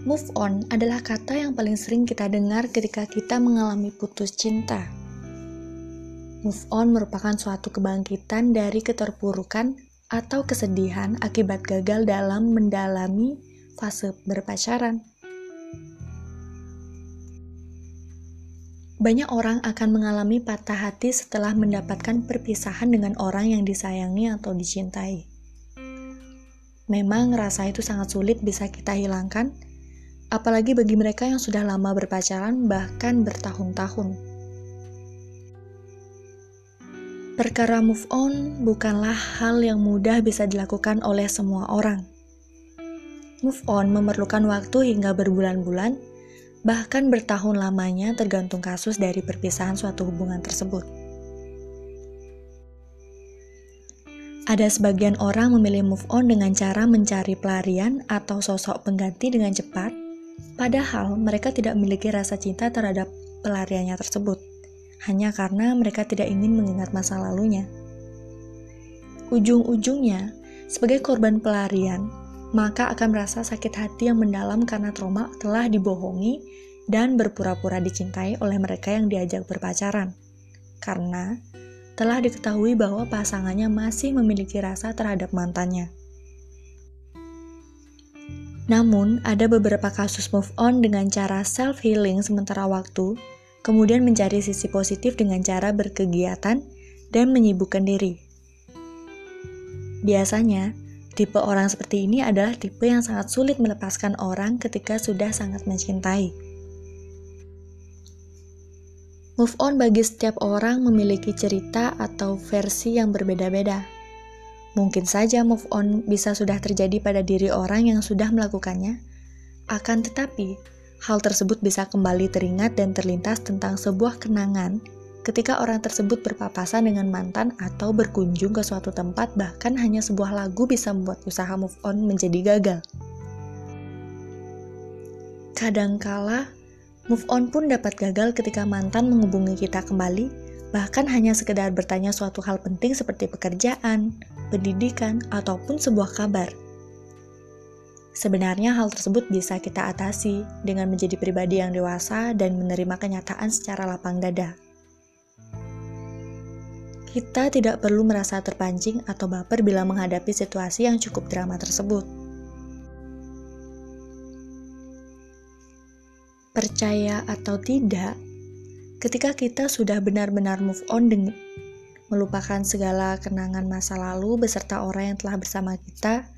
Move on adalah kata yang paling sering kita dengar ketika kita mengalami putus cinta. Move on merupakan suatu kebangkitan dari keterpurukan atau kesedihan akibat gagal dalam mendalami fase berpacaran. Banyak orang akan mengalami patah hati setelah mendapatkan perpisahan dengan orang yang disayangi atau dicintai. Memang rasa itu sangat sulit bisa kita hilangkan, apalagi bagi mereka yang sudah lama berpacaran, bahkan bertahun-tahun. Perkara move on bukanlah hal yang mudah bisa dilakukan oleh semua orang. Move on memerlukan waktu hingga berbulan-bulan, bahkan bertahun lamanya tergantung kasus dari perpisahan suatu hubungan tersebut. Ada sebagian orang memilih move on dengan cara mencari pelarian atau sosok pengganti dengan cepat, Padahal mereka tidak memiliki rasa cinta terhadap pelariannya tersebut, hanya karena mereka tidak ingin mengingat masa lalunya. Ujung-ujungnya, sebagai korban pelarian, maka akan merasa sakit hati yang mendalam karena trauma telah dibohongi dan berpura-pura dicintai oleh mereka yang diajak berpacaran. Karena telah diketahui bahwa pasangannya masih memiliki rasa terhadap mantannya. Namun, ada beberapa kasus move on dengan cara self-healing sementara waktu, kemudian mencari sisi positif dengan cara berkegiatan dan menyibukkan diri. Biasanya, tipe orang seperti ini adalah tipe yang sangat sulit melepaskan orang ketika sudah sangat mencintai. Move on bagi setiap orang memiliki cerita atau versi yang berbeda-beda. Mungkin saja move on bisa sudah terjadi pada diri orang yang sudah melakukannya, akan tetapi hal tersebut bisa kembali teringat dan terlintas tentang sebuah kenangan ketika orang tersebut berpapasan dengan mantan atau berkunjung ke suatu tempat bahkan hanya sebuah lagu bisa membuat usaha move on menjadi gagal. Kadangkala, move on pun dapat gagal ketika mantan menghubungi kita kembali bahkan hanya sekedar bertanya suatu hal penting seperti pekerjaan, pendidikan, ataupun sebuah kabar. Sebenarnya hal tersebut bisa kita atasi dengan menjadi pribadi yang dewasa dan menerima kenyataan secara lapang dada. Kita tidak perlu merasa terpancing atau baper bila menghadapi situasi yang cukup drama tersebut. Percaya atau tidak, Ketika kita sudah benar-benar move on dengan melupakan segala kenangan masa lalu beserta orang yang telah bersama kita,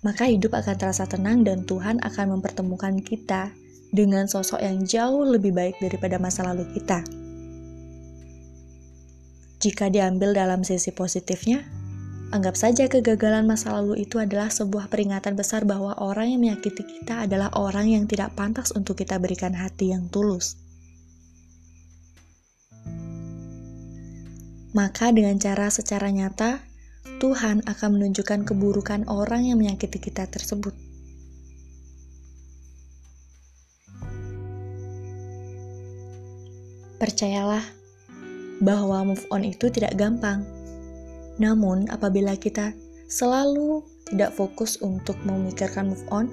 maka hidup akan terasa tenang dan Tuhan akan mempertemukan kita dengan sosok yang jauh lebih baik daripada masa lalu kita. Jika diambil dalam sisi positifnya, anggap saja kegagalan masa lalu itu adalah sebuah peringatan besar bahwa orang yang menyakiti kita adalah orang yang tidak pantas untuk kita berikan hati yang tulus. Maka dengan cara secara nyata, Tuhan akan menunjukkan keburukan orang yang menyakiti kita tersebut. Percayalah bahwa move on itu tidak gampang. Namun, apabila kita selalu tidak fokus untuk memikirkan move on,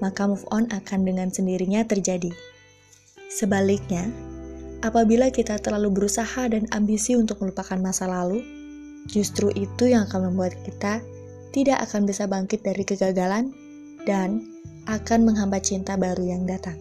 maka move on akan dengan sendirinya terjadi. Sebaliknya, Apabila kita terlalu berusaha dan ambisi untuk melupakan masa lalu, justru itu yang akan membuat kita tidak akan bisa bangkit dari kegagalan dan akan menghambat cinta baru yang datang.